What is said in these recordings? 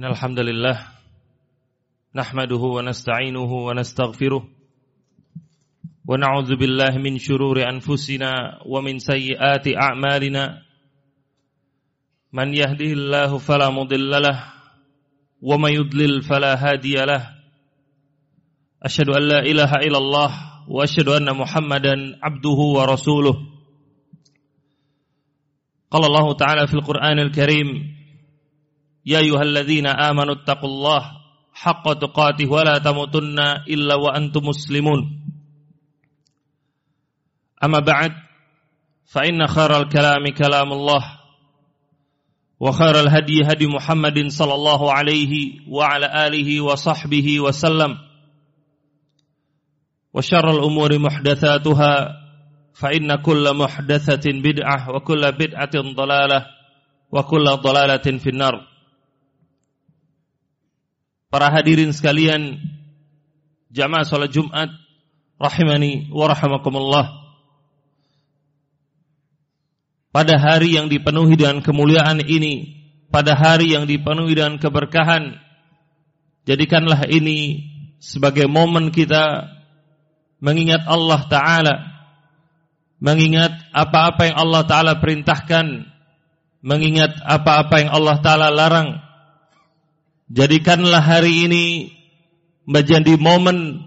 إن الحمد لله نحمده ونستعينه ونستغفره ونعوذ بالله من شرور أنفسنا ومن سيئات أعمالنا. من يهده الله فلا مضل له ومن يضلل فلا هادي له. أشهد أن لا إله إلا الله وأشهد أن محمدا عبده ورسوله. قال الله تعالى في القرآن الكريم يا أيها الذين آمنوا اتقوا الله حق تقاته ولا تموتن إلا وأنتم مسلمون. أما بعد فإن خير الكلام كلام الله وخير الهدي هدي محمد صلى الله عليه وعلى آله وصحبه وسلم وشر الأمور محدثاتها فإن كل محدثة بدعة وكل بدعة ضلالة وكل ضلالة في النار. Para hadirin sekalian Jamaah salat Jumat Rahimani wa rahimakumullah. Pada hari yang dipenuhi dengan kemuliaan ini Pada hari yang dipenuhi dengan keberkahan Jadikanlah ini sebagai momen kita Mengingat Allah Ta'ala Mengingat apa-apa yang Allah Ta'ala perintahkan Mengingat apa-apa yang Allah Ta'ala larang Jadikanlah hari ini menjadi momen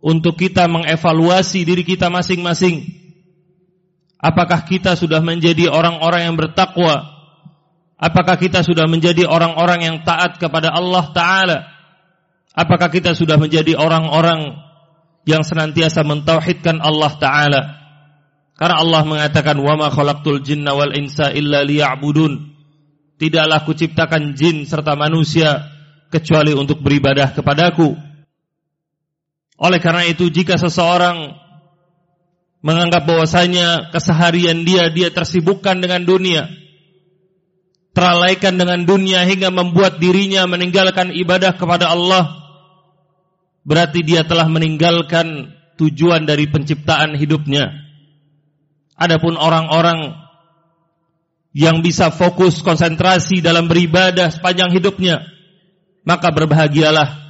untuk kita mengevaluasi diri kita masing-masing. Apakah kita sudah menjadi orang-orang yang bertakwa? Apakah kita sudah menjadi orang-orang yang taat kepada Allah Ta'ala? Apakah kita sudah menjadi orang-orang yang senantiasa mentauhidkan Allah Ta'ala? Karena Allah mengatakan, وَمَا خَلَقْتُ الْجِنَّ وَالْإِنسَ إِلَّا لِيَعْبُدُونَ Tidaklah kuciptakan jin serta manusia kecuali untuk beribadah kepadaku. Oleh karena itu jika seseorang menganggap bahwasanya keseharian dia dia tersibukkan dengan dunia, teralaikan dengan dunia hingga membuat dirinya meninggalkan ibadah kepada Allah, berarti dia telah meninggalkan tujuan dari penciptaan hidupnya. Adapun orang-orang yang bisa fokus konsentrasi dalam beribadah sepanjang hidupnya, maka berbahagialah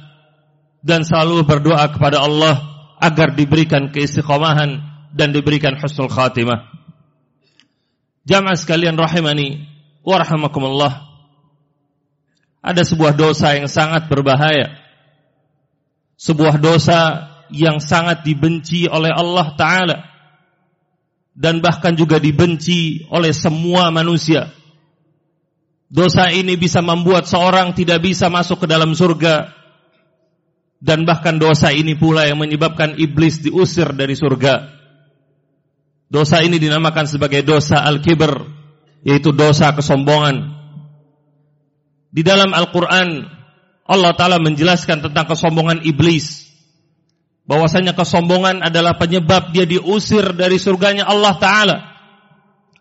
dan selalu berdoa kepada Allah agar diberikan keistiqomahan dan diberikan husnul khatimah. Jamaah sekalian rahimani wa rahimakumullah. Ada sebuah dosa yang sangat berbahaya. Sebuah dosa yang sangat dibenci oleh Allah taala dan bahkan juga dibenci oleh semua manusia. Dosa ini bisa membuat seorang tidak bisa masuk ke dalam surga dan bahkan dosa ini pula yang menyebabkan iblis diusir dari surga. Dosa ini dinamakan sebagai dosa al-kibr, yaitu dosa kesombongan. Di dalam Al-Qur'an Allah taala menjelaskan tentang kesombongan iblis bahwasanya kesombongan adalah penyebab dia diusir dari surganya Allah taala.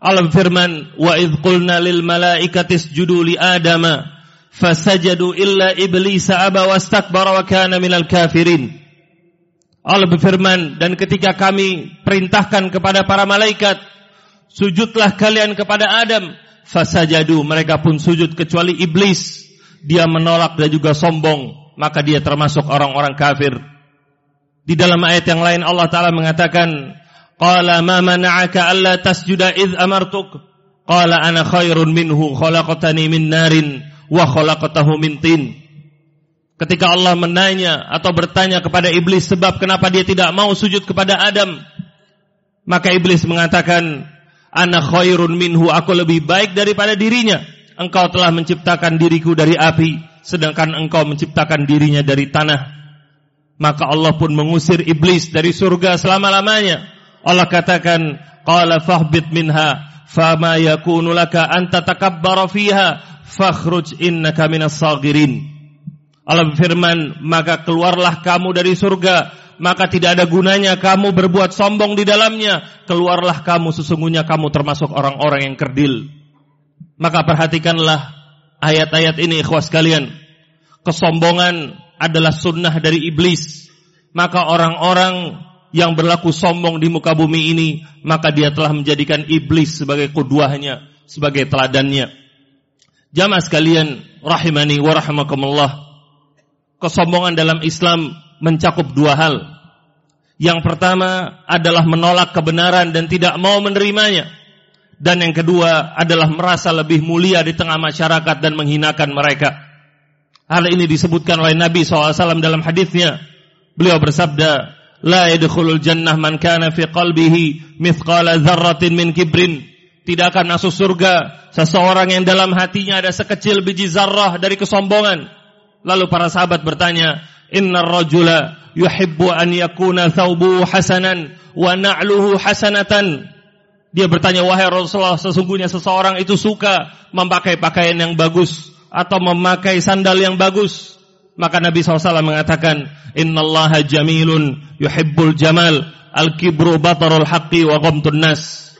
Allah berfirman, "Wa idz qulna lil malaikati isjudu li Adama fasajadu illa iblis aba wastakbara wa kana minal kafirin." Allah berfirman, dan ketika kami perintahkan kepada para malaikat, sujudlah kalian kepada Adam, fasajadu, mereka pun sujud kecuali iblis. Dia menolak dan juga sombong, maka dia termasuk orang-orang kafir. Di dalam ayat yang lain Allah Ta'ala mengatakan, Qala ma mana'aka alla tasjuda id amartuk. Qala ana khairun minhu khalaqatani min narin wa khalaqatahu min tin. Ketika Allah menanya atau bertanya kepada iblis sebab kenapa dia tidak mau sujud kepada Adam, maka iblis mengatakan, "Ana khairun minhu, aku lebih baik daripada dirinya. Engkau telah menciptakan diriku dari api, sedangkan engkau menciptakan dirinya dari tanah." Maka Allah pun mengusir iblis dari surga selama-lamanya. Allah katakan, "Qala fahbit minha, fama yakunu laka an tatakabbara fiha, fakhruj innaka minas sagirin." Allah berfirman, "Maka keluarlah kamu dari surga, maka tidak ada gunanya kamu berbuat sombong di dalamnya. Keluarlah kamu sesungguhnya kamu termasuk orang-orang yang kerdil." Maka perhatikanlah ayat-ayat ini ikhwas kalian. Kesombongan adalah sunnah dari iblis. Maka orang-orang yang berlaku sombong di muka bumi ini, maka dia telah menjadikan iblis sebagai kuduahnya, sebagai teladannya. Jamaah sekalian, rahimani wa rahimakumullah. Kesombongan dalam Islam mencakup dua hal. Yang pertama adalah menolak kebenaran dan tidak mau menerimanya. Dan yang kedua adalah merasa lebih mulia di tengah masyarakat dan menghinakan mereka. Hal ini disebutkan oleh Nabi SAW dalam hadisnya. Beliau bersabda, La yadkhulul jannah man kana fi qalbihi mithqala dzarratin min kibrin. Tidak akan masuk surga seseorang yang dalam hatinya ada sekecil biji zarrah dari kesombongan. Lalu para sahabat bertanya, "Innar rajula yuhibbu an yakuna thawbuhu hasanan wa na'luhu hasanatan." Dia bertanya, wahai Rasulullah, sesungguhnya seseorang itu suka memakai pakaian yang bagus atau memakai sandal yang bagus. Maka Nabi SAW mengatakan, Inna Allah jamilun yuhibbul jamal, al-kibru batarul haqqi wa ghamtun nas.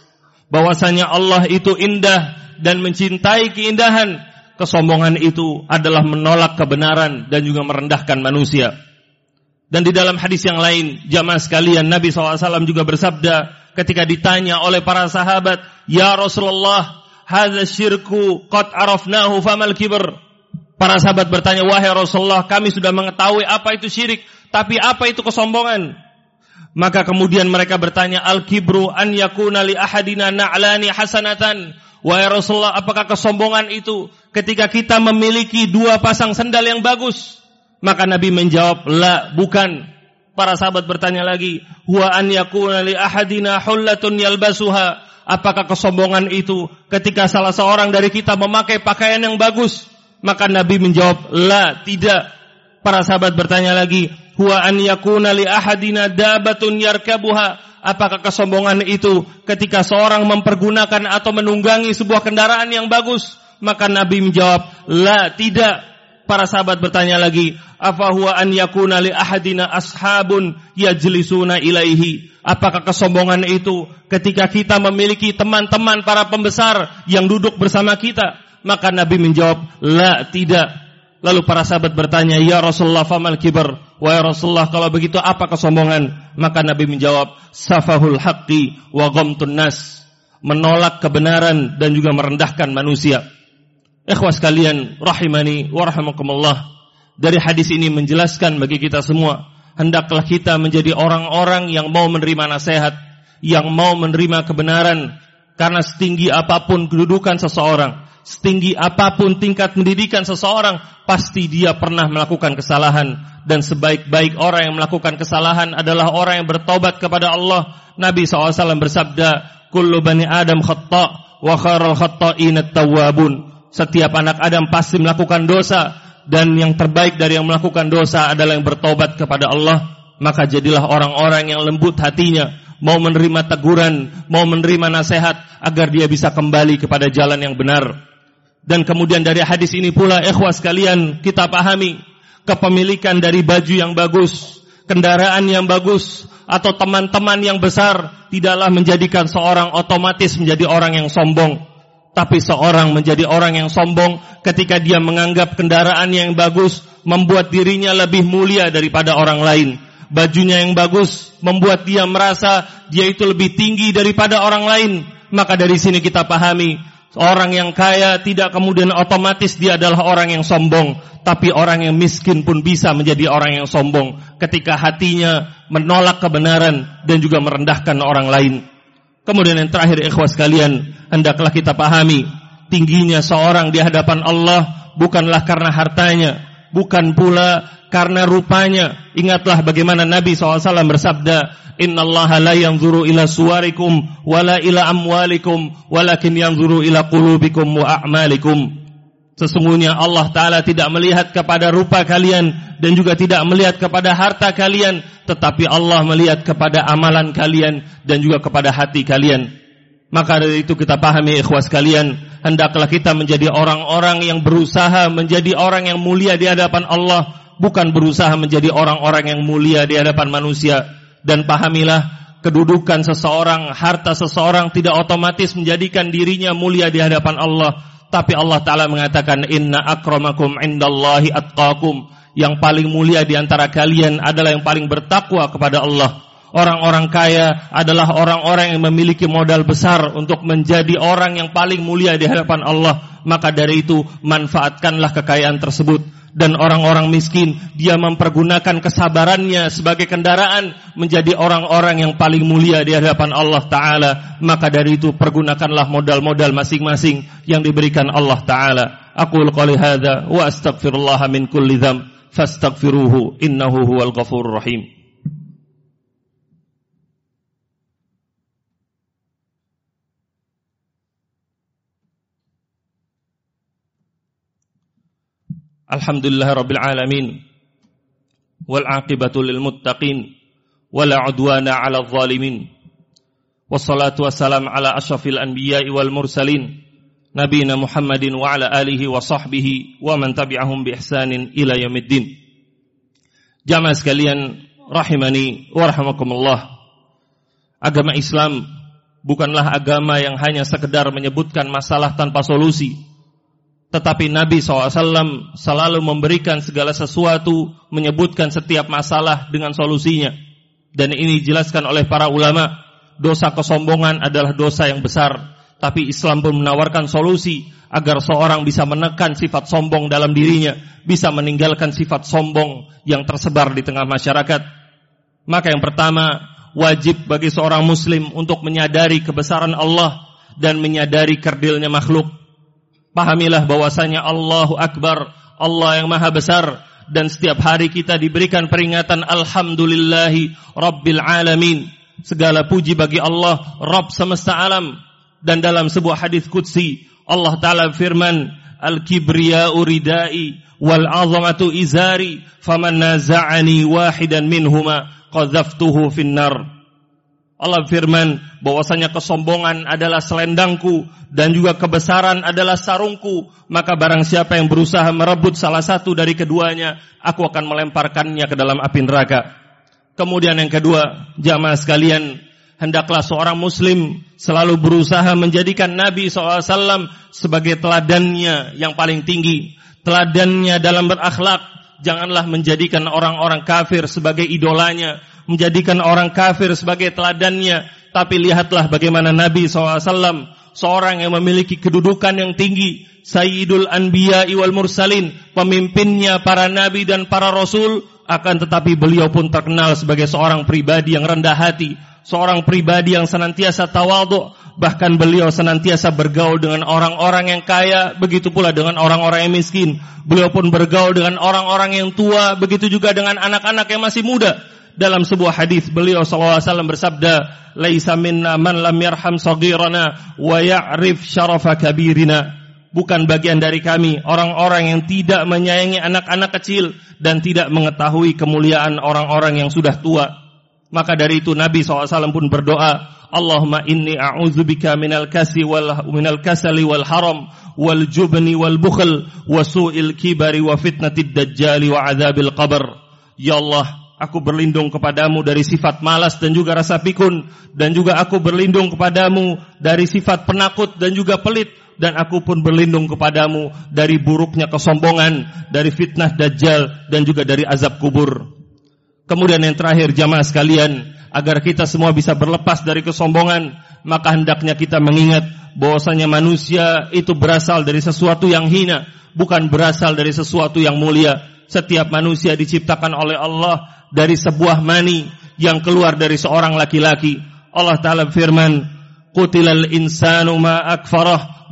Bahwasanya Allah itu indah dan mencintai keindahan. Kesombongan itu adalah menolak kebenaran dan juga merendahkan manusia. Dan di dalam hadis yang lain, jamaah sekalian, Nabi SAW juga bersabda, ketika ditanya oleh para sahabat, "Ya Rasulullah, hadza syirku qad arafnahu famal kibr?" Para sahabat bertanya, "Wahai Rasulullah, kami sudah mengetahui apa itu syirik, tapi apa itu kesombongan?" Maka kemudian mereka bertanya, "Al-kibru an yakuna li ahadina na'lani hasanatan?" Wahai Rasulullah, apakah kesombongan itu ketika kita memiliki dua pasang sendal yang bagus? Maka Nabi menjawab, "La, bukan." Para sahabat bertanya lagi, "Huwa an yakuna li ahadina hullatun yalbasuha?" Apakah kesombongan itu ketika salah seorang dari kita memakai pakaian yang bagus? Maka Nabi menjawab, "La, tidak." Para sahabat bertanya lagi, "Huwa an yakuna li ahadina dabatun yarkabuha?" Apakah kesombongan itu ketika seorang mempergunakan atau menunggangi sebuah kendaraan yang bagus? Maka Nabi menjawab, "La, tidak." Para sahabat bertanya lagi, "Afa huwa an yakuna li ahadina ashabun yajlisuna ilaihi?" Apakah kesombongan itu ketika kita memiliki teman-teman para pembesar yang duduk bersama kita? Maka Nabi menjawab, "La, tidak." Lalu para sahabat bertanya, "Ya Rasulullah, famal kibar?" Wahai Rasulullah, kalau begitu apa kesombongan? Maka Nabi menjawab, "Safahul haqqi wa ghamtun nas." Menolak kebenaran dan juga merendahkan manusia. Ikhwas kalian rahimani wa rahimakumullah. Dari hadis ini menjelaskan bagi kita semua, hendaklah kita menjadi orang-orang yang mau menerima nasihat, yang mau menerima kebenaran karena setinggi apa pun kedudukan seseorang, setinggi apa pun tingkat pendidikan seseorang, pasti dia pernah melakukan kesalahan dan sebaik-baik orang yang melakukan kesalahan adalah orang yang bertobat kepada Allah. Nabi SAW bersabda, "Kullu bani Adam khata' wa khairul khata'in at-tawwabun." Setiap anak Adam pasti melakukan dosa dan yang terbaik dari yang melakukan dosa adalah yang bertobat kepada Allah. Maka jadilah orang-orang yang lembut hatinya, mau menerima teguran, mau menerima nasihat agar dia bisa kembali kepada jalan yang benar. Dan kemudian dari hadis ini pula ikhwas kalian kita pahami kepemilikan dari baju yang bagus, kendaraan yang bagus atau teman-teman yang besar tidaklah menjadikan seorang otomatis menjadi orang yang sombong tapi seorang menjadi orang yang sombong ketika dia menganggap kendaraan yang bagus membuat dirinya lebih mulia daripada orang lain. Bajunya yang bagus membuat dia merasa dia itu lebih tinggi daripada orang lain. Maka dari sini kita pahami orang yang kaya tidak kemudian otomatis dia adalah orang yang sombong, tapi orang yang miskin pun bisa menjadi orang yang sombong ketika hatinya menolak kebenaran dan juga merendahkan orang lain. Kemudian yang terakhir ikhwas kalian, hendaklah kita pahami tingginya seorang di hadapan Allah bukanlah karena hartanya, bukan pula karena rupanya. Ingatlah bagaimana Nabi SAW bersabda, Inna Allah la yanzuru ila suwarikum wala ila amwalikum walakin yanzuru ila qulubikum wa a'malikum. Sesungguhnya Allah Ta'ala tidak melihat kepada rupa kalian dan juga tidak melihat kepada harta kalian. Tetapi Allah melihat kepada amalan kalian dan juga kepada hati kalian. Maka dari itu kita pahami ikhwas kalian. Hendaklah kita menjadi orang-orang yang berusaha menjadi orang yang mulia di hadapan Allah. Bukan berusaha menjadi orang-orang yang mulia di hadapan manusia. Dan pahamilah kedudukan seseorang, harta seseorang tidak otomatis menjadikan dirinya mulia di hadapan Allah tapi Allah Ta'ala mengatakan, Inna akramakum indallahi atqakum. Yang paling mulia di antara kalian adalah yang paling bertakwa kepada Allah. Orang-orang kaya adalah orang-orang yang memiliki modal besar untuk menjadi orang yang paling mulia di hadapan Allah. Maka dari itu manfaatkanlah kekayaan tersebut. Dan orang-orang miskin dia mempergunakan kesabarannya sebagai kendaraan menjadi orang-orang yang paling mulia di hadapan Allah Ta'ala. Maka dari itu pergunakanlah modal-modal masing-masing yang diberikan Allah Ta'ala. Aku qali hadha wa astaghfirullah min kulli dham fastaghfiruhu innahu huwal ghafurur rahim. Alhamdulillah Rabbil Alamin. Wal aqibatu lil muttaqin. Wala udwana ala zalimin. Wassalatu wassalam ala ashrafil anbiya'i wal mursalin. Nabiina Muhammadin wa ala alihi wa sahbihi Wa man tabi'ahum bi ihsanin ila yamiddin Jamaah sekalian Rahimani wa rahimakumullah. Agama Islam Bukanlah agama yang hanya sekedar menyebutkan masalah tanpa solusi tetapi Nabi SAW selalu memberikan segala sesuatu, menyebutkan setiap masalah dengan solusinya. Dan ini dijelaskan oleh para ulama, dosa kesombongan adalah dosa yang besar. Tapi Islam pun menawarkan solusi agar seorang bisa menekan sifat sombong dalam dirinya, bisa meninggalkan sifat sombong yang tersebar di tengah masyarakat. Maka yang pertama, wajib bagi seorang muslim untuk menyadari kebesaran Allah dan menyadari kerdilnya makhluk Pahamilah bahwasanya Allahu Akbar, Allah yang maha besar dan setiap hari kita diberikan peringatan alhamdulillahi rabbil alamin. Segala puji bagi Allah, Rabb semesta alam. Dan dalam sebuah hadis qudsi, Allah taala firman, "Al-kibriya'u ridai wal 'azamatu izari, faman naza'ani wahidan minhuma qadhaftuhu finnar." Allah firman bahwasanya kesombongan adalah selendangku dan juga kebesaran adalah sarungku, maka barang siapa yang berusaha merebut salah satu dari keduanya, aku akan melemparkannya ke dalam api neraka. Kemudian yang kedua, jamaah sekalian, hendaklah seorang muslim selalu berusaha menjadikan Nabi SAW sebagai teladannya yang paling tinggi. Teladannya dalam berakhlak, janganlah menjadikan orang-orang kafir sebagai idolanya, menjadikan orang kafir sebagai teladannya. Tapi lihatlah bagaimana Nabi SAW, seorang yang memiliki kedudukan yang tinggi, Sayyidul Anbiya wal Mursalin, pemimpinnya para nabi dan para rasul, akan tetapi beliau pun terkenal sebagai seorang pribadi yang rendah hati, seorang pribadi yang senantiasa tawadhu, bahkan beliau senantiasa bergaul dengan orang-orang yang kaya, begitu pula dengan orang-orang yang miskin. Beliau pun bergaul dengan orang-orang yang tua, begitu juga dengan anak-anak yang masih muda dalam sebuah hadis beliau SAW bersabda, "Laisa minna man lam yarham saghirana wa ya'rif syarafa kabirina." Bukan bagian dari kami orang-orang yang tidak menyayangi anak-anak kecil dan tidak mengetahui kemuliaan orang-orang yang sudah tua. Maka dari itu Nabi SAW pun berdoa, Allahumma inni a'udzubika minal kasi wal minal kasali wal haram wal jubni wal bukhl wa su'il kibari wa fitnatid dajjali wa adzabil qabr. Ya Allah, Aku berlindung kepadamu dari sifat malas dan juga rasa pikun. Dan juga aku berlindung kepadamu dari sifat penakut dan juga pelit. Dan aku pun berlindung kepadamu dari buruknya kesombongan, dari fitnah dajjal, dan juga dari azab kubur. Kemudian yang terakhir jamaah sekalian, agar kita semua bisa berlepas dari kesombongan, maka hendaknya kita mengingat bahwasanya manusia itu berasal dari sesuatu yang hina, bukan berasal dari sesuatu yang mulia. Setiap manusia diciptakan oleh Allah dari sebuah mani yang keluar dari seorang laki-laki. Allah Ta'ala firman, Qutilal insanu ma.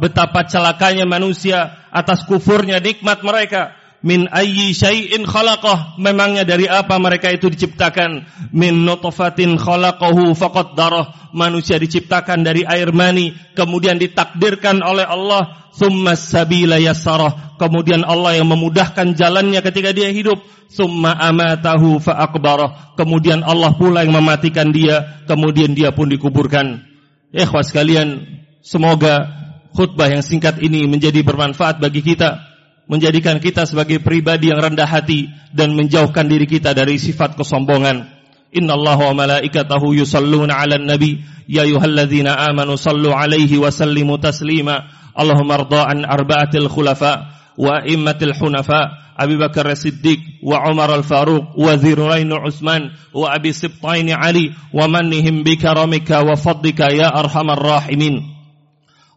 Betapa celakanya manusia atas kufurnya nikmat mereka min ayyi syai'in khalaqah. Memangnya dari apa mereka itu diciptakan? Min nutfatin khalaqahu faqaddarah manusia diciptakan dari air mani kemudian ditakdirkan oleh Allah. Summa sabila yassarah kemudian Allah yang memudahkan jalannya ketika dia hidup. Summa amatahu fa akbarah. Kemudian Allah pula yang mematikan dia kemudian dia pun dikuburkan. Ikhwas sekalian semoga khutbah yang singkat ini menjadi bermanfaat bagi kita menjadikan kita sebagai pribadi yang rendah hati dan menjauhkan diri kita dari sifat kesombongan. Inna Allah wa malaikatahu yusalluna ala nabi ya yuhalladzina amanu sallu 'alaihi wa sallimu taslima. Allahumma arda an arba'atil khulafa wa immatil hunafa Abi Bakar Siddiq, wa Umar Al-Faruq wa Zirrain Utsman wa Abi Sibtain Ali wa mannihim bikaramika wa fadlika ya arhamar rahimin.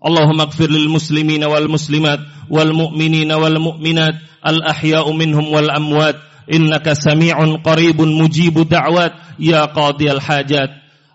اللهم اغفر للمسلمين والمسلمات والمؤمنين والمؤمنات الأحياء منهم والأموات إنك سميع قريب مجيب دعوات يا قاضي الحاجات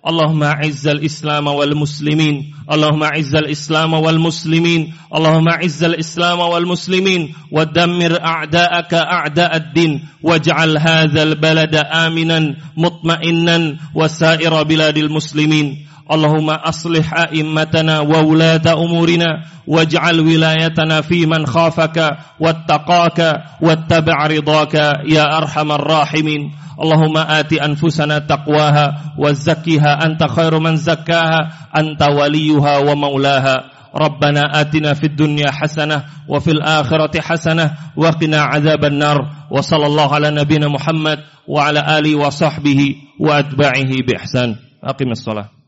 اللهم أعز الإسلام والمسلمين اللهم أعز الإسلام والمسلمين اللهم أعز الإسلام والمسلمين ودمر أعداءك أعداء الدين واجعل هذا البلد آمنا مطمئنا وسائر بلاد المسلمين اللهم أصلح أئمتنا وولاة أمورنا واجعل ولايتنا في من خافك واتقاك واتبع رضاك يا أرحم الراحمين. اللهم آت أنفسنا تقواها وزكها أنت خير من زكاها أنت وليها ومولاها. ربنا آتنا في الدنيا حسنة وفي الآخرة حسنة وقنا عذاب النار. وصلى الله على نبينا محمد وعلى آله وصحبه وأتباعه بإحسان. أقم الصلاة.